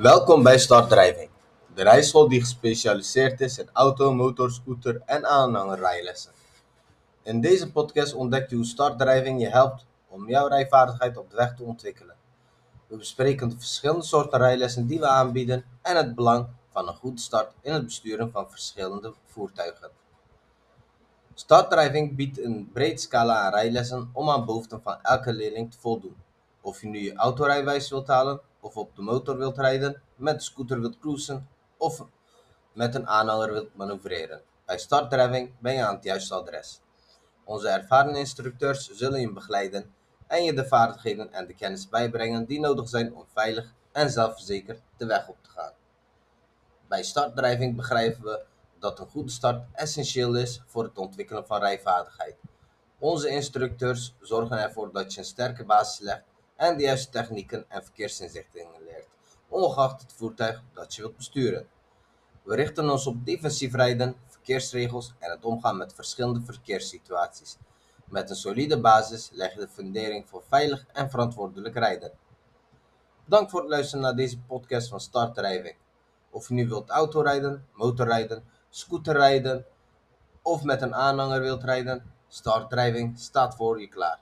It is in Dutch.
Welkom bij Startdrijving, de rijschool die gespecialiseerd is in auto, motor, scooter en aanhangerrijlessen. In deze podcast ontdekt u hoe startdrijving je helpt om jouw rijvaardigheid op de weg te ontwikkelen. We bespreken de verschillende soorten rijlessen die we aanbieden en het belang van een goede start in het besturen van verschillende voertuigen. Startdrijving biedt een breed scala aan rijlessen om aan behoeften van elke leerling te voldoen. Of je nu je autorijwijs wilt halen, of op de motor wilt rijden, met de scooter wilt cruisen, of met een aanhanger wilt manoeuvreren. Bij startdrijving ben je aan het juiste adres. Onze ervaren instructeurs zullen je begeleiden en je de vaardigheden en de kennis bijbrengen die nodig zijn om veilig en zelfverzekerd de weg op te gaan. Bij startdrijving begrijpen we dat een goede start essentieel is voor het ontwikkelen van rijvaardigheid. Onze instructeurs zorgen ervoor dat je een sterke basis legt en de juiste technieken en verkeersinzichtingen leert, ongeacht het voertuig dat je wilt besturen. We richten ons op defensief rijden, verkeersregels en het omgaan met verschillende verkeerssituaties. Met een solide basis leg je de fundering voor veilig en verantwoordelijk rijden. Bedankt voor het luisteren naar deze podcast van Startdrijving. Of je nu wilt autorijden, motorrijden, scooterrijden of met een aanhanger wilt rijden, Startdrijving staat voor je klaar.